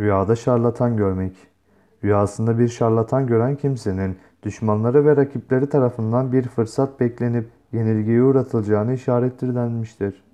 Rüyada şarlatan görmek. Rüyasında bir şarlatan gören kimsenin düşmanları ve rakipleri tarafından bir fırsat beklenip yenilgiye uğratılacağını işarettir denmiştir.